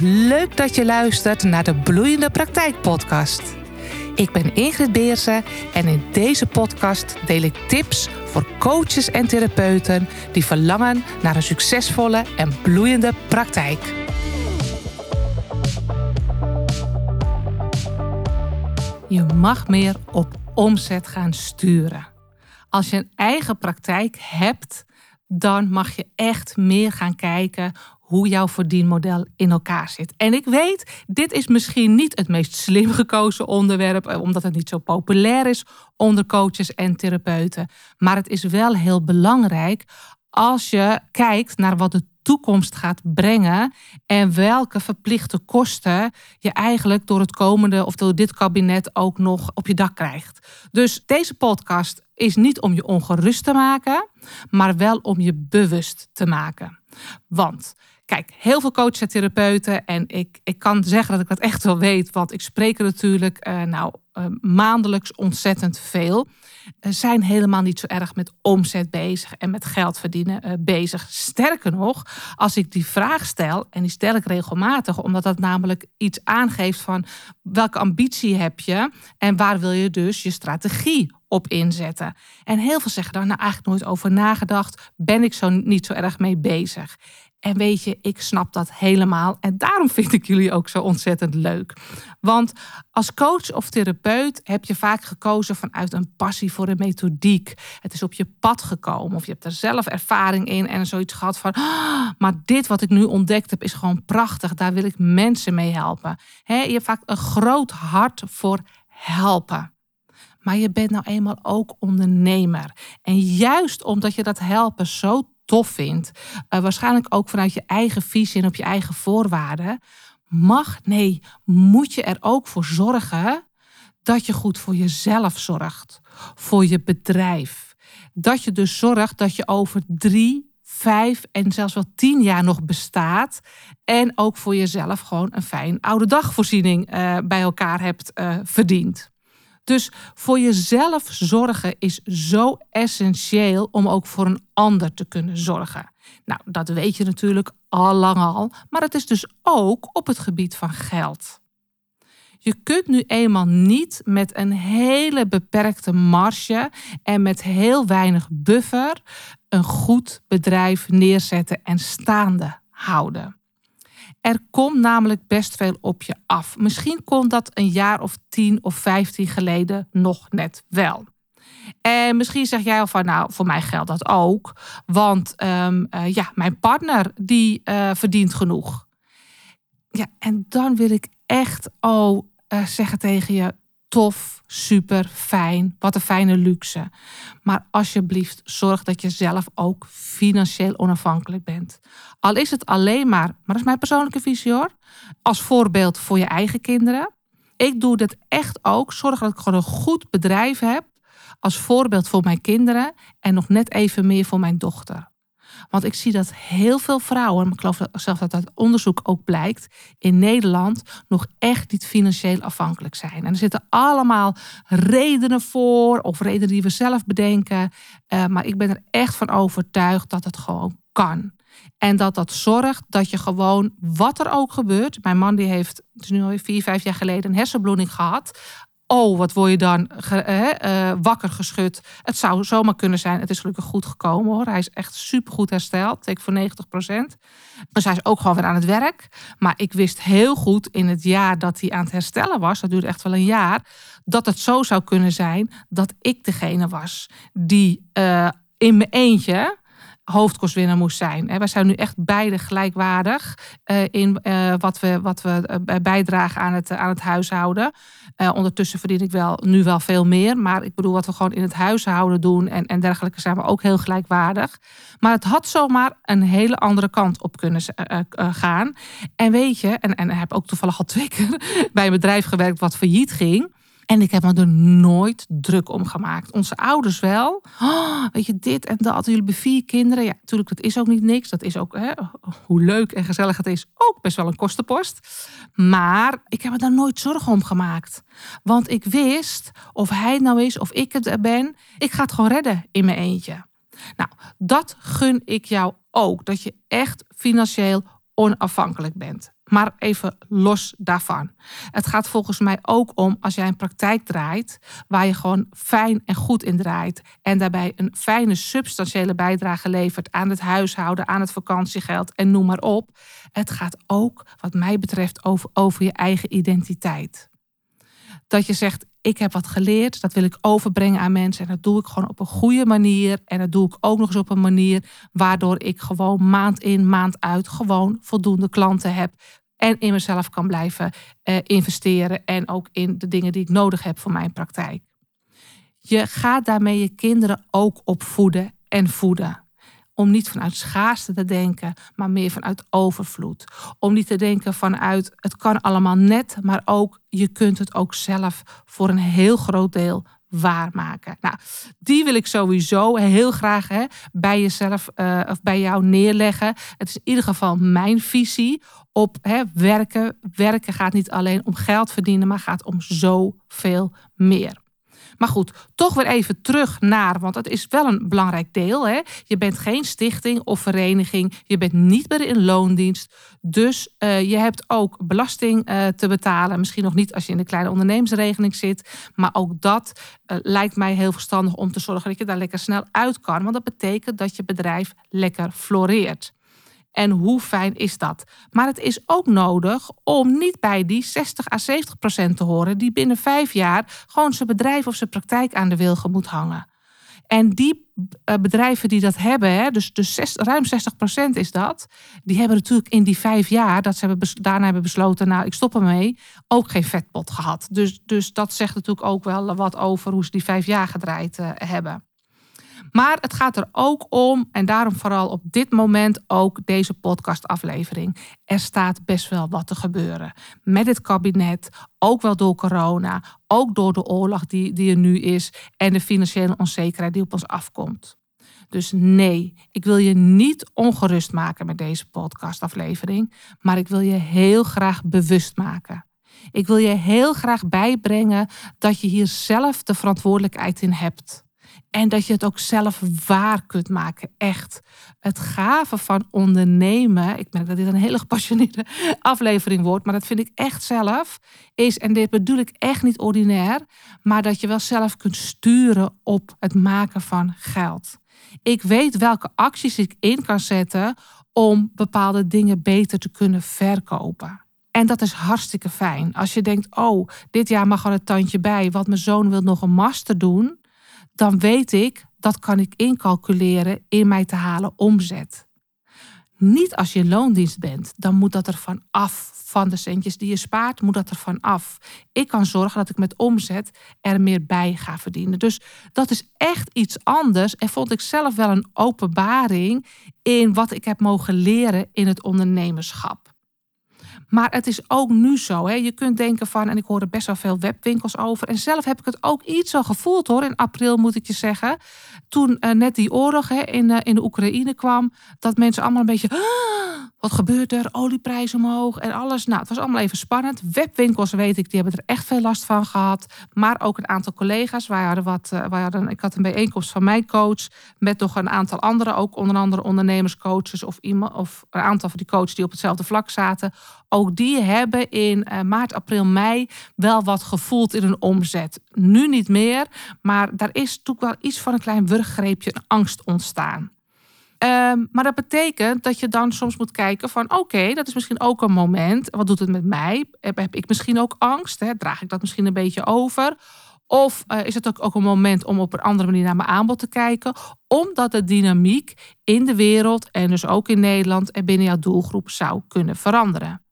Leuk dat je luistert naar de Bloeiende Praktijk Podcast. Ik ben Ingrid Beersen en in deze podcast deel ik tips voor coaches en therapeuten die verlangen naar een succesvolle en bloeiende praktijk. Je mag meer op omzet gaan sturen. Als je een eigen praktijk hebt, dan mag je echt meer gaan kijken hoe jouw verdienmodel in elkaar zit. En ik weet, dit is misschien niet het meest slim gekozen onderwerp, eh, omdat het niet zo populair is onder coaches en therapeuten. Maar het is wel heel belangrijk als je kijkt naar wat de toekomst gaat brengen en welke verplichte kosten je eigenlijk door het komende of door dit kabinet ook nog op je dak krijgt. Dus deze podcast is niet om je ongerust te maken, maar wel om je bewust te maken. Want Kijk, heel veel coaches en therapeuten. En ik, ik kan zeggen dat ik dat echt wel weet. Want ik spreek er natuurlijk uh, nou, uh, maandelijks ontzettend veel. Uh, zijn helemaal niet zo erg met omzet bezig en met geld verdienen bezig. Sterker nog, als ik die vraag stel, en die stel ik regelmatig, omdat dat namelijk iets aangeeft van welke ambitie heb je en waar wil je dus je strategie op inzetten. En heel veel zeggen daar nou eigenlijk nooit over nagedacht, ben ik zo niet zo erg mee bezig. En weet je, ik snap dat helemaal. En daarom vind ik jullie ook zo ontzettend leuk. Want als coach of therapeut heb je vaak gekozen vanuit een passie voor een methodiek. Het is op je pad gekomen of je hebt er zelf ervaring in en zoiets gehad van, ah, maar dit wat ik nu ontdekt heb is gewoon prachtig. Daar wil ik mensen mee helpen. je hebt vaak een groot hart voor helpen. Maar je bent nou eenmaal ook ondernemer. En juist omdat je dat helpen zo tof vindt, uh, waarschijnlijk ook vanuit je eigen visie en op je eigen voorwaarden, mag, nee, moet je er ook voor zorgen dat je goed voor jezelf zorgt, voor je bedrijf. Dat je dus zorgt dat je over drie, vijf en zelfs wel tien jaar nog bestaat. En ook voor jezelf gewoon een fijn oude dagvoorziening uh, bij elkaar hebt uh, verdiend. Dus voor jezelf zorgen is zo essentieel om ook voor een ander te kunnen zorgen. Nou, dat weet je natuurlijk al lang al, maar het is dus ook op het gebied van geld. Je kunt nu eenmaal niet met een hele beperkte marge en met heel weinig buffer een goed bedrijf neerzetten en staande houden. Er komt namelijk best veel op je af. Misschien kon dat een jaar of tien of vijftien geleden nog net wel. En misschien zeg jij al van, nou, voor mij geldt dat ook. Want um, uh, ja, mijn partner die uh, verdient genoeg. Ja, en dan wil ik echt al uh, zeggen tegen je, tof, super, fijn. Wat een fijne luxe. Maar alsjeblieft, zorg dat je zelf ook financieel onafhankelijk bent. Al is het alleen maar, maar dat is mijn persoonlijke visie hoor, als voorbeeld voor je eigen kinderen. Ik doe dat echt ook. Zorg dat ik gewoon een goed bedrijf heb als voorbeeld voor mijn kinderen en nog net even meer voor mijn dochter. Want ik zie dat heel veel vrouwen, ik geloof zelf dat uit onderzoek ook blijkt, in Nederland nog echt niet financieel afhankelijk zijn. En er zitten allemaal redenen voor, of redenen die we zelf bedenken. Uh, maar ik ben er echt van overtuigd dat het gewoon kan. En dat dat zorgt dat je gewoon, wat er ook gebeurt. Mijn man die heeft, het is nu al vier, vijf jaar geleden, een hersenbloeding gehad oh, wat word je dan uh, wakker geschud. Het zou zomaar kunnen zijn. Het is gelukkig goed gekomen hoor. Hij is echt supergoed hersteld. Take voor 90% Dus hij is ook gewoon weer aan het werk. Maar ik wist heel goed in het jaar dat hij aan het herstellen was, dat duurde echt wel een jaar, dat het zo zou kunnen zijn dat ik degene was die uh, in mijn eentje hoofdkostwinnaar moest zijn. Wij zijn nu echt beide gelijkwaardig eh, in eh, wat we, wat we eh, bijdragen aan het, aan het huishouden. ondertussen verdien ik wel, nu wel veel meer. Maar ik bedoel, wat we gewoon in het huishouden doen en, en dergelijke zijn we ook heel gelijkwaardig. Maar het had zomaar een hele andere kant op kunnen gaan. En weet je, en, en heb ook toevallig al twee keer bij een bedrijf gewerkt wat failliet ging. En ik heb me er nooit druk om gemaakt. Onze ouders wel. Oh, weet je, dit en dat. Jullie hebben vier kinderen. Ja, natuurlijk, dat is ook niet niks. Dat is ook, hè, hoe leuk en gezellig het is, ook best wel een kostenpost. Maar ik heb me daar nooit zorgen om gemaakt. Want ik wist, of hij nou is, of ik het ben, ik ga het gewoon redden in mijn eentje. Nou, dat gun ik jou ook. Dat je echt financieel onafhankelijk bent. Maar even los daarvan. Het gaat volgens mij ook om als jij een praktijk draait waar je gewoon fijn en goed in draait en daarbij een fijne substantiële bijdrage levert aan het huishouden, aan het vakantiegeld en noem maar op. Het gaat ook, wat mij betreft, over, over je eigen identiteit. Dat je zegt, ik heb wat geleerd, dat wil ik overbrengen aan mensen. En dat doe ik gewoon op een goede manier. En dat doe ik ook nog eens op een manier waardoor ik gewoon maand in, maand uit gewoon voldoende klanten heb. En in mezelf kan blijven eh, investeren. En ook in de dingen die ik nodig heb voor mijn praktijk. Je gaat daarmee je kinderen ook opvoeden en voeden. Om niet vanuit schaarste te denken, maar meer vanuit overvloed. Om niet te denken vanuit het kan allemaal net, maar ook je kunt het ook zelf voor een heel groot deel waarmaken. Nou, die wil ik sowieso heel graag hè, bij jezelf uh, of bij jou neerleggen. Het is in ieder geval mijn visie op hè, werken. Werken gaat niet alleen om geld verdienen, maar gaat om zoveel meer. Maar goed, toch weer even terug naar, want het is wel een belangrijk deel. Hè? Je bent geen stichting of vereniging. Je bent niet meer in loondienst. Dus uh, je hebt ook belasting uh, te betalen. Misschien nog niet als je in de kleine ondernemersregeling zit. Maar ook dat uh, lijkt mij heel verstandig om te zorgen dat je daar lekker snel uit kan. Want dat betekent dat je bedrijf lekker floreert. En hoe fijn is dat? Maar het is ook nodig om niet bij die 60 à 70 procent te horen die binnen vijf jaar gewoon zijn bedrijf of zijn praktijk aan de wilgen moet hangen. En die eh, bedrijven die dat hebben, dus, dus ruim 60 procent is dat, die hebben natuurlijk in die vijf jaar dat ze hebben daarna hebben besloten, nou ik stop ermee, ook geen vetpot gehad. Dus, dus dat zegt natuurlijk ook wel wat over hoe ze die vijf jaar gedraaid uh, hebben. Maar het gaat er ook om, en daarom vooral op dit moment ook deze podcastaflevering. Er staat best wel wat te gebeuren. Met het kabinet, ook wel door corona, ook door de oorlog die, die er nu is en de financiële onzekerheid die op ons afkomt. Dus nee, ik wil je niet ongerust maken met deze podcastaflevering, maar ik wil je heel graag bewust maken. Ik wil je heel graag bijbrengen dat je hier zelf de verantwoordelijkheid in hebt. En dat je het ook zelf waar kunt maken. Echt. Het gave van ondernemen. Ik merk dat dit een hele gepassioneerde aflevering wordt. Maar dat vind ik echt zelf. Is, en dit bedoel ik echt niet ordinair. Maar dat je wel zelf kunt sturen op het maken van geld. Ik weet welke acties ik in kan zetten. Om bepaalde dingen beter te kunnen verkopen. En dat is hartstikke fijn. Als je denkt, oh, dit jaar mag er een tandje bij, want mijn zoon wil nog een master doen dan weet ik dat kan ik incalculeren in mij te halen omzet. Niet als je in loondienst bent, dan moet dat er van af. Van de centjes die je spaart, moet dat er van af. Ik kan zorgen dat ik met omzet er meer bij ga verdienen. Dus dat is echt iets anders. En vond ik zelf wel een openbaring in wat ik heb mogen leren in het ondernemerschap. Maar het is ook nu zo. Hè. Je kunt denken van, en ik hoor er best wel veel webwinkels over. En zelf heb ik het ook iets zo gevoeld hoor. In april moet ik je zeggen. Toen uh, net die oorlog hè, in, uh, in de Oekraïne kwam. Dat mensen allemaal een beetje. Ah, wat gebeurt er? Olieprijs omhoog en alles. Nou, het was allemaal even spannend. Webwinkels weet ik, die hebben er echt veel last van gehad. Maar ook een aantal collega's. Wij hadden wat, uh, wij hadden, ik had een bijeenkomst van mijn coach. Met nog een aantal andere, ook onder andere ondernemerscoaches. Of, iemand, of een aantal van die coaches die op hetzelfde vlak zaten ook die hebben in uh, maart, april, mei wel wat gevoeld in hun omzet. Nu niet meer, maar daar is natuurlijk wel iets van een klein wurggreepje, een angst ontstaan. Um, maar dat betekent dat je dan soms moet kijken van oké, dat is misschien ook een moment. Wat doet het met mij? Heb, ik misschien ook angst? Hè? Draag ik dat misschien een beetje over? Of uh, is het ook, ook een moment om op een andere manier naar mijn aanbod te kijken? Omdat de dynamiek in de wereld en dus ook in Nederland en binnen jouw doelgroep zou kunnen veranderen.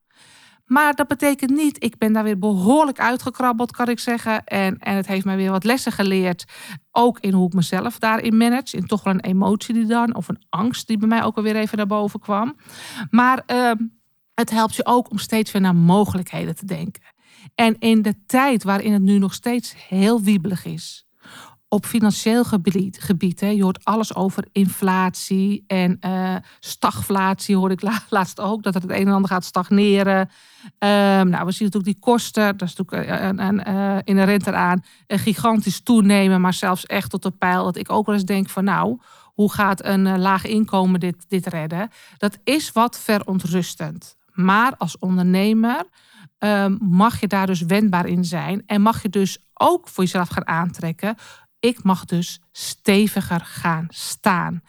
Maar dat betekent niet, ik ben daar weer behoorlijk uitgekrabbeld, kan ik zeggen. En, en het heeft mij weer wat lessen geleerd. Ook in hoe ik mezelf daarin manage. In toch wel een emotie die dan, of een angst die bij mij ook alweer even naar boven kwam. Maar uh, het helpt je ook om steeds weer naar mogelijkheden te denken. En in de tijd waarin het nu nog steeds heel wiebelig is, op financieel gebied, gebied hè, je hoort alles over inflatie en uh, stagflatie, hoorde ik laatst ook, dat het een en ander gaat stagneren. Um, nou, we zien natuurlijk die kosten, dat is natuurlijk eh, een, een, een, uh, inherent eraan, een gigantisch toenemen, maar zelfs echt tot de pijl dat ik ook wel eens denk van nou, hoe gaat een laag inkomen dit, dit redden? Dat is wat verontrustend. Maar als ondernemer ehm, mag je daar dus wendbaar in zijn. En mag je dus ook voor jezelf gaan aantrekken. Ik mag dus steviger gaan staan.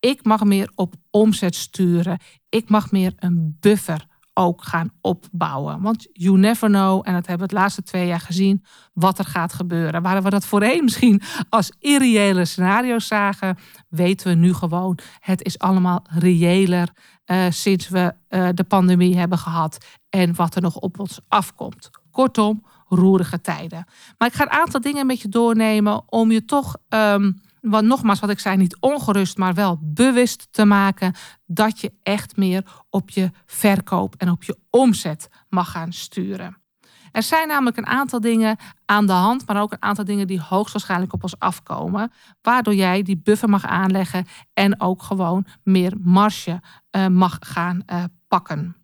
Ik mag meer op omzet sturen. Ik mag meer een buffer ook gaan opbouwen. Want you never know, en dat hebben we het laatste twee jaar gezien, wat er gaat gebeuren. Waar we dat voorheen misschien als irreële scenario's zagen, weten we nu gewoon, het is allemaal reëler uh, sinds we uh, de pandemie hebben gehad en wat er nog op ons afkomt. Kortom, roerige tijden. Maar ik ga een aantal dingen met je doornemen om je toch um, nogmaals, wat ik zei, niet ongerust, maar wel bewust te maken dat je echt meer op je verkoop en op je omzet mag gaan sturen. Er zijn namelijk een aantal dingen aan de hand, maar ook een aantal dingen die hoogstwaarschijnlijk op ons afkomen, waardoor jij die buffer mag aanleggen en ook gewoon meer marge uh, mag gaan uh, pakken.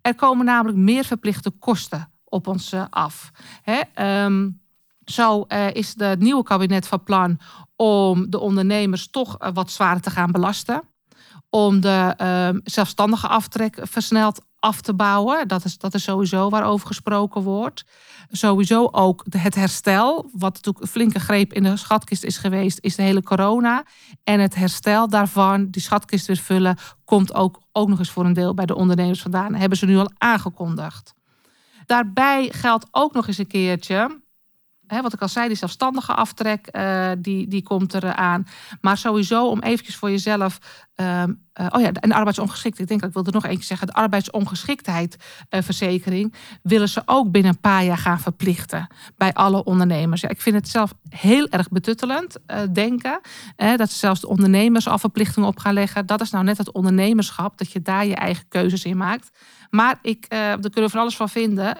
Er komen namelijk meer verplichte kosten op ons uh, af. Hè? Um, zo is het nieuwe kabinet van plan om de ondernemers toch eh, wat zwaarder te gaan belasten. Om de uh, zelfstandige aftrek versneld af te bouwen. Dat is, dat is sowieso waarover gesproken wordt. Sowieso ook het herstel, wat natuurlijk een flinke greep in de schatkist is geweest, is de hele corona. En het herstel daarvan, die schatkist weer vullen, komt ook, ook nog eens voor een deel bij de ondernemers vandaan. hebben ze nu al aangekondigd. Daarbij geldt ook nog eens een keertje wat ik al zei, die zelfstandige aftrek, uh, die, die komt eraan. Maar sowieso om eventjes voor jezelf. Uh, uh, oh ja, en arbeidsongeschiktheid. Ik denk dat ik wilde nog eentje zeggen. De arbeidsongeschiktheidsverzekering willen ze ook binnen een paar jaar gaan verplichten bij alle ondernemers. Ja, ik vind het zelf heel erg betuttelend denken. dat ze zelfs de ondernemers al verplichtingen op gaan leggen. Dat is nou net het ondernemerschap, dat je daar je eigen keuzes in maakt. Maar ik, daar kunnen we van alles van vinden.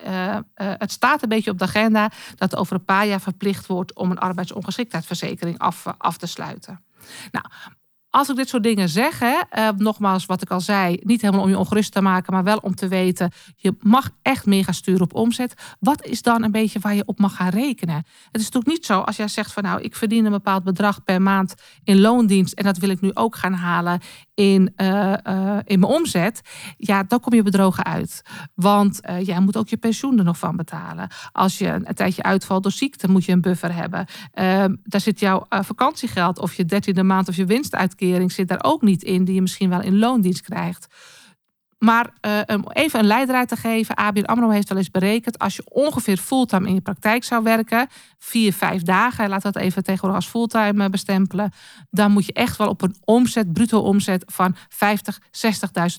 Het staat een beetje op de agenda dat over een paar jaar verplicht wordt om een arbeidsongeschiktheidsverzekering af, af te sluiten. Nou, als ik dit soort dingen zeg, hè, uh, nogmaals wat ik al zei, niet helemaal om je ongerust te maken, maar wel om te weten, je mag echt meer gaan sturen op omzet. Wat is dan een beetje waar je op mag gaan rekenen? Het is natuurlijk niet zo als jij zegt van nou, ik verdien een bepaald bedrag per maand in loondienst en dat wil ik nu ook gaan halen in, uh, uh, in mijn omzet. Ja, dan kom je bedrogen uit. Want jij moet ook je pensioen er nog van betalen. Als je een tijdje uitvalt door ziekte, moet je een buffer hebben. Ehm, daar zit jouw vakantiegeld of je dertiende maand of je winst uit zit daar ook niet in, die je misschien wel in loondienst krijgt. Maar uh, om even een leidraad te geven, ABN AMRO heeft wel eens berekend... als je ongeveer fulltime in je praktijk zou werken... vier, vijf dagen, laat dat even tegenwoordig als fulltime eh, bestempelen... dan moet je echt wel op een omzet, bruto omzet van 50, 60.000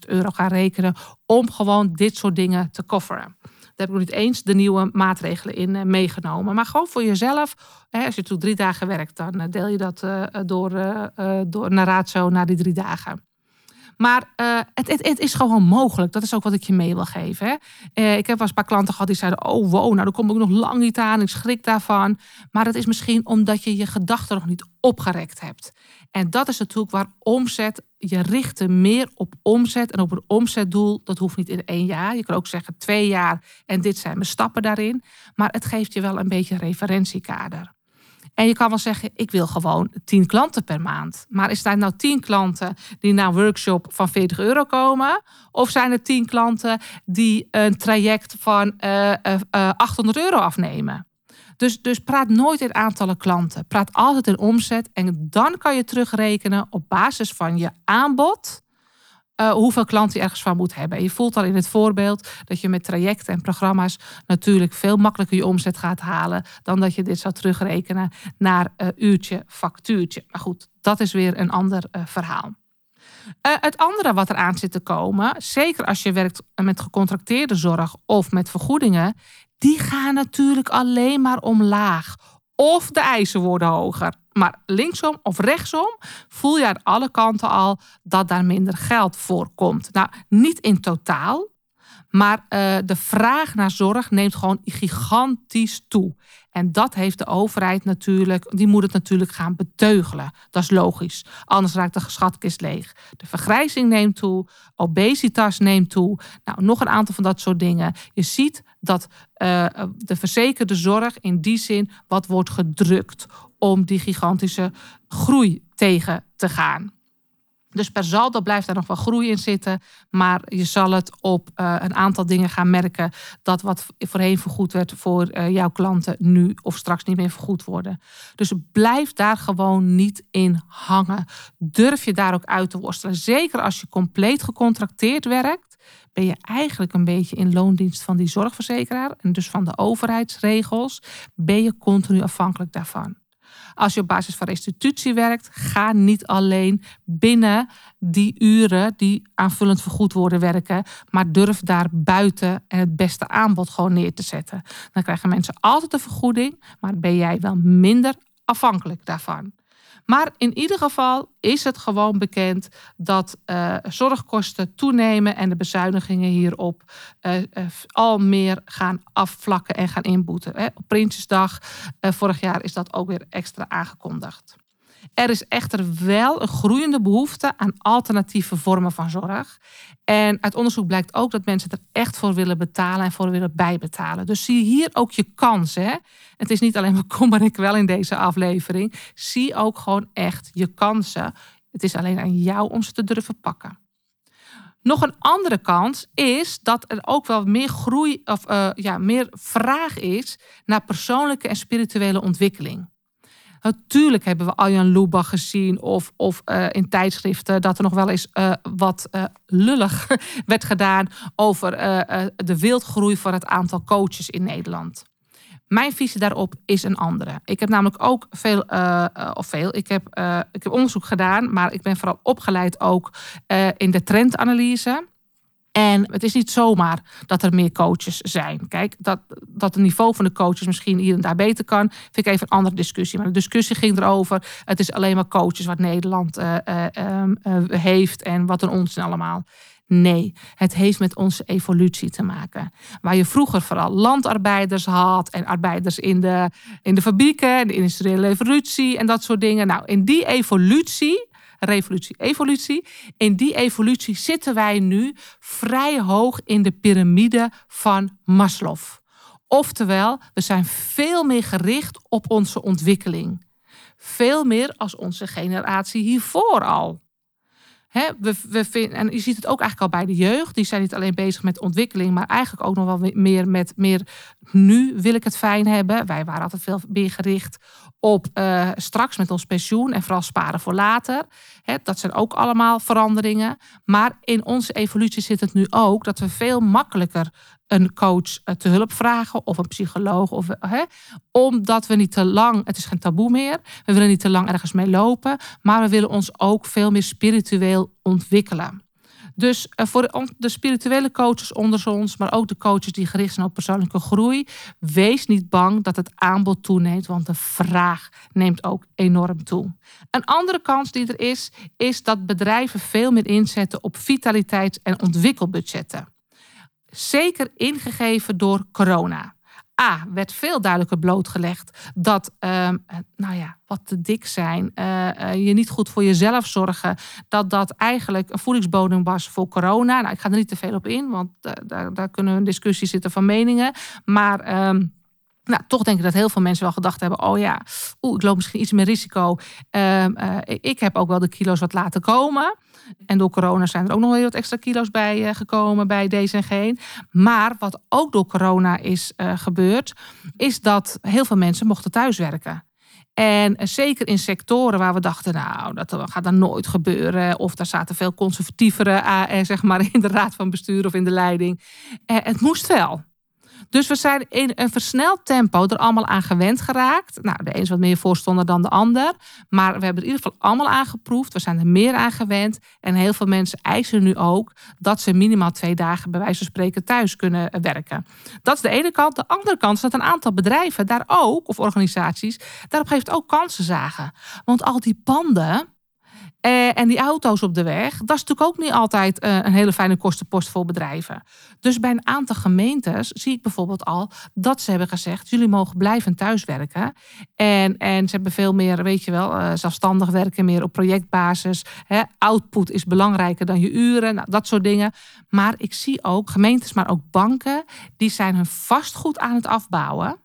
euro gaan rekenen... om gewoon dit soort dingen te kofferen. Daar heb ik nog niet eens de nieuwe maatregelen in eh, meegenomen. Maar gewoon voor jezelf. Als je toe drie dagen werkt, dan eh, deel je dat door, door naar ratio naar die drie dagen. Maar uh, het, het, het, is gewoon mogelijk. Dat is ook wat ik je mee wil geven. Hè. Uh, ik heb wel eens een paar klanten gehad die zeiden: Oh, wow, nou, daar kom ik nog lang niet aan. Ik schrik daarvan. Maar dat is misschien omdat je je gedachten nog niet opgerekt hebt. En dat is natuurlijk waar omzet, je richt meer op omzet en op een omzetdoel. Dat hoeft niet in één jaar. Je kan ook zeggen twee jaar en dit zijn mijn stappen daarin. Maar het geeft je wel een beetje een referentiekader. En je kan wel zeggen, ik wil gewoon 10 klanten per maand. Maar is daar nou 10 klanten die naar een workshop van 40 euro komen? Of zijn er 10 klanten die een traject van uh, uh, 800 euro afnemen? Dus, dus praat nooit in aantallen klanten. Praat altijd in omzet. En dan kan je terugrekenen op basis van je aanbod. Uh, hoeveel klanten je ergens van moet hebben. je voelt al in het voorbeeld dat je met trajecten en programma's natuurlijk veel makkelijker je omzet gaat halen dan dat je dit zou terugrekenen naar uh, uurtje, factuurtje. Maar goed, dat is weer een ander uh, verhaal. het andere wat eraan zit te komen, zeker als je werkt met gecontracteerde zorg of met vergoedingen, die gaan natuurlijk alleen maar omlaag. Of de eisen worden hoger. Maar linksom of rechtsom voel je aan alle kanten al dat daar minder geld voor komt. Nou, niet in totaal, maar uh, de vraag naar zorg neemt gewoon gigantisch toe. En dat heeft de overheid natuurlijk, die moet het natuurlijk gaan beteugelen. Dat is logisch. Anders raakt de schatkist leeg. De vergrijzing neemt toe, obesitas neemt toe. Nou, nog een aantal van dat soort dingen. Je ziet dat uh, de verzekerde zorg in die zin wat wordt gedrukt om die gigantische groei tegen te gaan. Dus per saldo blijft daar nog wel groei in zitten. Maar je zal het op uh, een aantal dingen gaan merken dat wat voorheen vergoed werd voor uh, jouw klanten nu of straks niet meer vergoed worden. Dus blijf daar gewoon niet in hangen. Durf je daar ook uit te worstelen. Zeker als je compleet gecontracteerd werkt, ben je eigenlijk een beetje in loondienst van die zorgverzekeraar en dus van de overheidsregels. Ben je continu afhankelijk daarvan. Als je op basis van restitutie werkt, ga niet alleen binnen die uren die aanvullend vergoed worden werken, maar durf daar buiten en het beste aanbod gewoon neer te zetten. Dan krijgen mensen altijd een vergoeding, maar ben jij wel minder afhankelijk daarvan. Maar in ieder geval is het gewoon bekend dat uh, zorgkosten toenemen en de bezuinigingen hierop uh, uh, al meer gaan afvlakken en gaan inboeten. Hè. Op Prinsjesdag vorig jaar is dat ook weer extra aangekondigd. Er is echter wel een groeiende behoefte aan alternatieve vormen van zorg. En uit onderzoek blijkt ook dat mensen er echt voor willen betalen en voor willen bijbetalen. Dus zie hier ook je kans. Hè? Het is niet alleen maar kom ik wel in deze aflevering. Zie ook gewoon echt je kansen. Het is alleen aan jou om ze te durven pakken. Nog een andere kans is dat er ook wel meer groei of uh, ja, meer vraag is naar persoonlijke en spirituele ontwikkeling. Natuurlijk hebben we Arjan Lubach gezien of, of uh, in tijdschriften dat er nog wel eens uh, wat uh, lullig werd gedaan over de wildgroei van het aantal coaches in Nederland. Mijn visie daarop is een andere. Ik heb namelijk ook veel, of veel, ik heb, ik heb onderzoek gedaan, maar ik ben vooral opgeleid ook in de trendanalyse. En het is niet zomaar dat er meer coaches zijn. Kijk, dat, dat het niveau van de coaches misschien hier en daar beter kan, vind ik even een andere discussie. Maar de discussie ging erover: het is alleen maar coaches wat Nederland uh, uh, uh, heeft en wat een onzin allemaal. Nee, het heeft met onze evolutie te maken. Waar je vroeger vooral landarbeiders had en arbeiders in de, in de fabrieken, de industriële evolutie en dat soort dingen. Nou, in die evolutie revolutie, evolutie. In die evolutie zitten wij nu vrij hoog in de piramide van Maslow. Oftewel, we zijn veel meer gericht op onze ontwikkeling. Veel meer als onze generatie hiervoor al. we, we en je ziet het ook eigenlijk al bij de jeugd. Die zijn niet alleen bezig met ontwikkeling, maar eigenlijk ook nog wel meer met meer nu wil ik het fijn hebben. Wij waren altijd veel meer gericht op uh, straks met ons pensioen en vooral sparen voor later. dat zijn ook allemaal veranderingen. Maar in onze evolutie zit het nu ook dat we veel makkelijker een coach eh, te hulp vragen of een psycholoog. Of, omdat we niet te lang, het is geen taboe meer, we willen niet te lang ergens mee lopen, maar we willen ons ook veel meer spiritueel ontwikkelen. Dus uh, voor de spirituele coaches onder ons, maar ook de coaches die gericht zijn op persoonlijke groei, wees niet bang dat het aanbod toeneemt, want de vraag neemt ook enorm toe. Een andere kans die er is, is dat bedrijven veel meer inzetten op vitaliteits- en ontwikkelbudgetten. Zeker ingegeven door corona. A, werd veel duidelijker blootgelegd dat, uh, nou ja, wat te dik zijn, uh, uh, je niet goed voor jezelf zorgen, dat dat eigenlijk een voedingsbodem was voor corona. Nou, ik ga er niet te veel op in, want daar, daar kunnen we een discussie zitten van meningen. Maar. Um, nou, toch denk ik dat heel veel mensen wel gedacht hebben: oh ja, oeh, ik loop misschien iets meer risico. Uh, ik heb ook wel de kilo's wat laten komen. En door corona zijn er ook nog wel wat extra kilo's bij uh, gekomen bij deze en geen. Maar wat ook door corona is uh, gebeurd, is dat heel veel mensen mochten thuiswerken. En zeker in sectoren waar we dachten, nou, dat gaat dan nooit gebeuren. Of daar zaten veel conservatievere zeg maar, in de raad van bestuur of in de leiding. het moest wel. Dus we zijn in een versneld tempo er allemaal aan gewend geraakt. Nou, de een is wat meer voorstander dan de ander. Maar we hebben er in ieder geval allemaal aangeproefd. We zijn er meer aan gewend. En heel veel mensen eisen nu ook dat ze minimaal twee dagen bij wijze van spreken thuis kunnen werken. Dat is de ene kant. De andere kant is dat een aantal bedrijven daar ook, of organisaties, daarop heeft ook kansen zagen. Want al die panden eh, en die auto's op de weg, dat is natuurlijk ook niet altijd eh, een hele fijne kostenpost voor bedrijven. Dus bij een aantal gemeentes zie ik bijvoorbeeld al dat ze hebben gezegd: jullie mogen blijven thuiswerken. En, en ze hebben veel meer, weet je wel, uh, zelfstandig werken, meer op projectbasis. Hè. Output is belangrijker dan je uren, nou, dat soort dingen. Maar ik zie ook gemeentes, maar ook banken, die zijn hun vastgoed aan het afbouwen.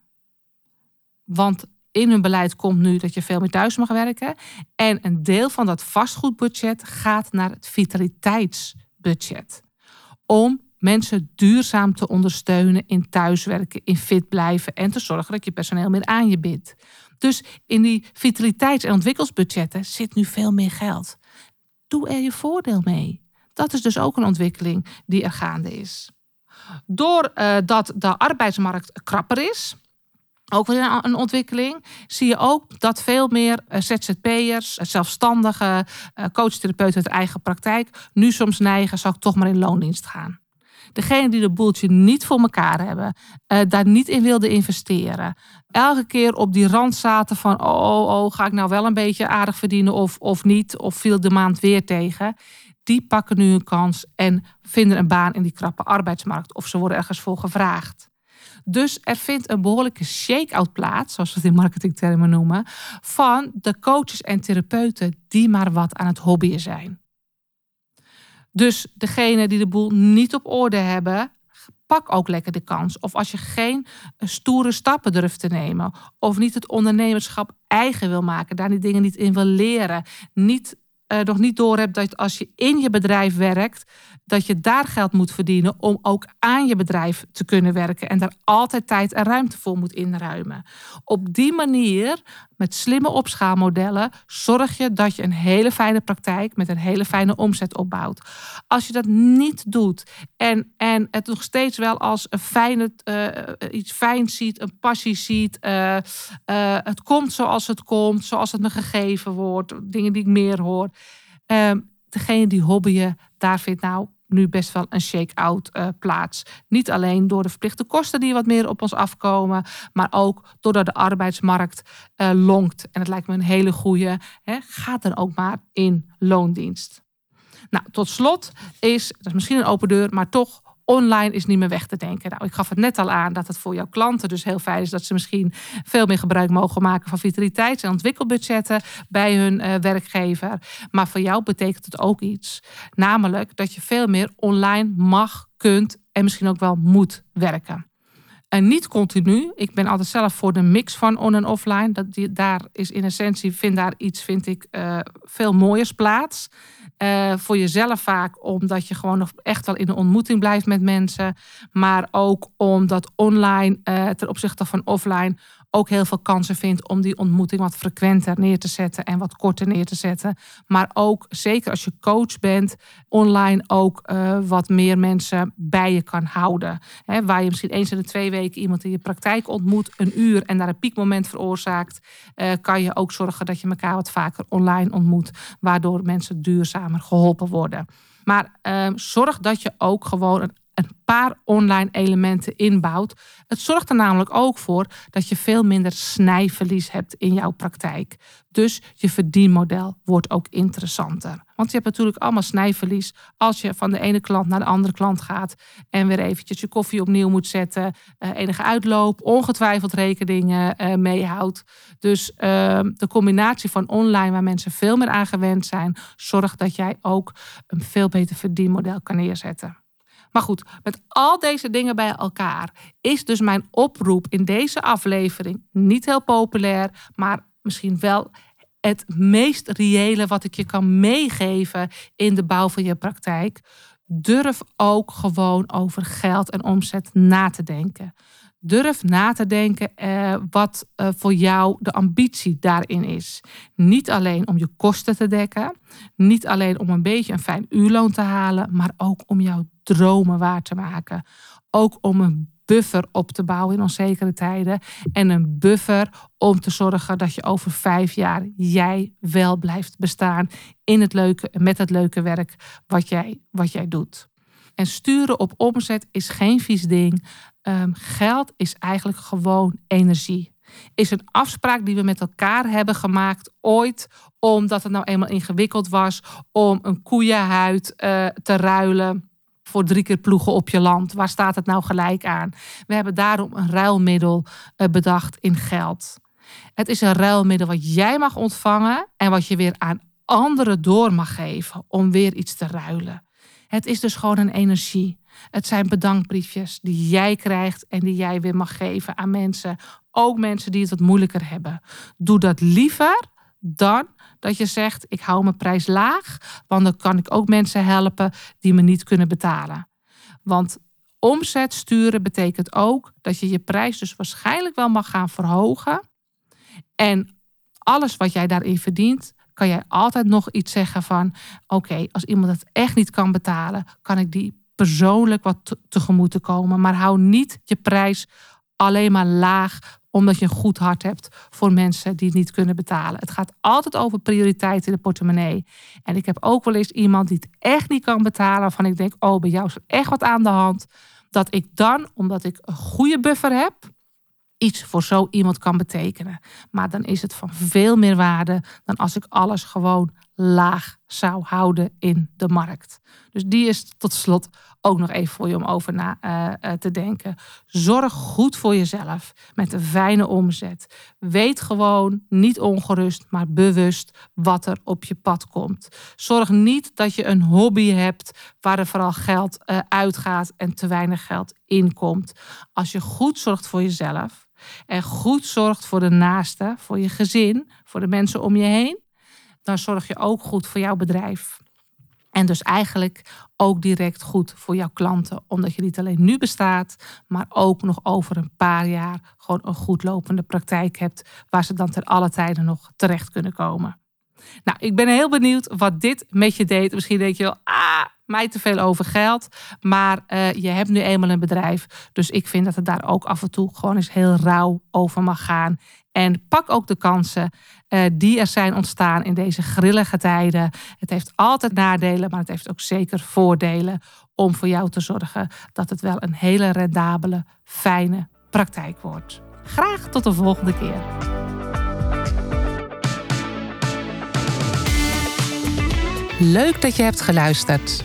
Want in hun beleid komt nu dat je veel meer thuis mag werken. En een deel van dat vastgoedbudget gaat naar het vitaliteitsbudget. Om mensen duurzaam te ondersteunen in thuiswerken, in fit blijven en te zorgen dat je personeel meer aan je bindt. Dus in die vitaliteits- en ontwikkelsbudgetten zit nu veel meer geld. Doe er je voordeel mee. Dat is dus ook een ontwikkeling die er gaande is. Doordat uh, de arbeidsmarkt krapper is, ook weer een ontwikkeling. Zie je ook dat veel meer eh, ZZP'ers, zelfstandigen, eh, coachtherapeuten uit eigen praktijk nu soms neigen, zal ik toch maar in loondienst gaan. Degene die de boeltje niet voor elkaar hebben, daar niet in wilden investeren. Elke keer op die rand zaten van, oh, oh, oh, ga ik nou wel een beetje aardig verdienen of, of niet? Of viel de maand weer tegen? Die pakken nu een kans en vinden een baan in die krappe arbeidsmarkt. Of ze worden ergens voor gevraagd. Dus er vindt een behoorlijke shake-out plaats, zoals we het in marketingtermen noemen, van de coaches en therapeuten die maar wat aan het hobbyen zijn. Dus degene die de boel niet op orde hebben, pak ook lekker de kans. Of als je geen stoere stappen durft te nemen, of niet het ondernemerschap eigen wil maken, daar die dingen niet in wil leren, niet uh, nog niet door hebt dat als je in je bedrijf werkt, dat je daar geld moet verdienen om ook aan je bedrijf te kunnen werken en daar altijd tijd en ruimte voor moet inruimen. Op die manier, met slimme opschaalmodellen, zorg je dat je een hele fijne praktijk met een hele fijne omzet opbouwt. Als je dat niet doet en, en het nog steeds wel als een fijne, uh, iets fijn ziet, een passie ziet, uh, het komt zoals het komt, zoals het me gegeven wordt, dingen die ik meer hoor. Ehm, degene die hobbyen, daar vindt nou nu best wel een shake-out uh, plaats. Niet alleen door de verplichte kosten die wat meer op ons afkomen, maar ook doordat de arbeidsmarkt uh, longt. En het lijkt me een hele goede. Hè, ga dan ook maar in loondienst. Nou, tot slot is, dat is misschien een open deur, maar toch online is niet meer weg te denken. Nou, ik gaf het net al aan dat het voor jouw klanten dus heel fijn is dat ze misschien veel meer gebruik mogen maken van vitaliteits- en ontwikkelbudgetten bij hun uh, werkgever. Maar voor jou betekent het ook iets. Namelijk dat je veel meer online mag, kunt en misschien ook wel moet werken. En niet continu. Ik ben altijd zelf voor de mix van on- en offline. Dat die, daar is in essentie, vind daar iets, vind ik, uh, veel mooiers plaats. Uh, voor jezelf vaak omdat je gewoon nog echt wel in een ontmoeting blijft met mensen. Maar ook omdat online uh, ten opzichte van offline ook heel veel kansen vindt om die ontmoeting wat frequenter neer te zetten en wat korter neer te zetten. Maar ook zeker als je coach bent, online ook uh, wat meer mensen bij je kan houden. Waar je misschien eens in de twee weken iemand in je praktijk ontmoet, een uur en daar een piekmoment veroorzaakt, uh, kan je ook zorgen dat je elkaar wat vaker online ontmoet, waardoor mensen duurzamer geholpen worden. Maar uh, zorg dat je ook gewoon een een paar online elementen inbouwt. Het zorgt er namelijk ook voor dat je veel minder snijverlies hebt in jouw praktijk. Dus je verdienmodel wordt ook interessanter. Want je hebt natuurlijk allemaal snijverlies als je van de ene klant naar de andere klant gaat en weer eventjes je koffie opnieuw moet zetten, uh, enige uitloop, ongetwijfeld rekeningen uh, meehoudt. Dus uh, de combinatie van online waar mensen veel meer aan gewend zijn, zorgt dat jij ook een veel beter verdienmodel kan neerzetten. Maar goed, met al deze dingen bij elkaar is dus mijn oproep in deze aflevering niet heel populair, maar misschien wel het meest reële wat ik je kan meegeven in de bouw van je praktijk. Durf ook gewoon over geld en omzet na te denken. Durf na te denken eh, wat eh, voor jou de ambitie daarin is. Niet alleen om je kosten te dekken, niet alleen om een beetje een fijn uurloon te halen, maar ook om jouw dromen waar te maken. Ook om een buffer op te bouwen in onzekere tijden. En een buffer om te zorgen dat je over vijf jaar jij wel blijft bestaan in het leuke, met het leuke werk wat jij, wat jij doet. En sturen op omzet is geen vies ding. Um, geld is eigenlijk gewoon energie. Is een afspraak die we met elkaar hebben gemaakt ooit, omdat het nou eenmaal ingewikkeld was om een koeienhuid uh, te ruilen voor drie keer ploegen op je land. Waar staat het nou gelijk aan? We hebben daarom een ruilmiddel uh, bedacht in geld. Het is een ruilmiddel wat jij mag ontvangen en wat je weer aan anderen door mag geven om weer iets te ruilen. Het is dus gewoon een energie. Het zijn bedankbriefjes die jij krijgt en die jij weer mag geven aan mensen ook mensen die het wat moeilijker hebben. Doe dat liever dan dat je zegt: ik hou mijn prijs laag, want dan kan ik ook mensen helpen die me niet kunnen betalen. Want omzet sturen betekent ook dat je je prijs dus waarschijnlijk wel mag gaan verhogen. En alles wat jij daarin verdient, kan jij altijd nog iets zeggen van: oké, als iemand het echt niet kan betalen, kan ik die persoonlijk wat tegemoet te komen. Maar hou niet je prijs alleen maar laag omdat je een goed hart hebt voor mensen die het niet kunnen betalen. Het gaat altijd over prioriteit in de portemonnee. En ik heb ook wel eens iemand die het echt niet kan betalen, waarvan ik denk: oh, bij jou is er echt wat aan de hand. Dat ik dan, omdat ik een goede buffer heb, iets voor zo iemand kan betekenen. Maar dan is het van veel meer waarde dan als ik alles gewoon laag zou houden in de markt. Dus die is tot slot ook nog even voor je om over na uh, te denken. Zorg goed voor jezelf met een fijne omzet. Weet gewoon, niet ongerust, maar bewust wat er op je pad komt. Zorg niet dat je een hobby hebt waar er vooral geld uh, uitgaat en te weinig geld inkomt. Als je goed zorgt voor jezelf en goed zorgt voor de naaste, voor je gezin, voor de mensen om je heen, dan zorg je ook goed voor jouw bedrijf. En dus eigenlijk ook direct goed voor jouw klanten, omdat je niet alleen nu bestaat, maar ook nog over een paar jaar gewoon een goed lopende praktijk hebt, waar ze dan ter alle tijden nog terecht kunnen komen. Nou, ik ben heel benieuwd wat dit met je deed. Misschien denk je wel, ah, mij te veel over geld. Maar uh, je hebt nu eenmaal een bedrijf. Dus ik vind dat het daar ook af en toe gewoon eens heel rauw over mag gaan. En pak ook de kansen uh, die er zijn ontstaan in deze grillige tijden. Het heeft altijd nadelen, maar het heeft ook zeker voordelen om voor jou te zorgen dat het wel een hele rendabele, fijne praktijk wordt. Graag tot de volgende keer. Leuk dat je hebt geluisterd.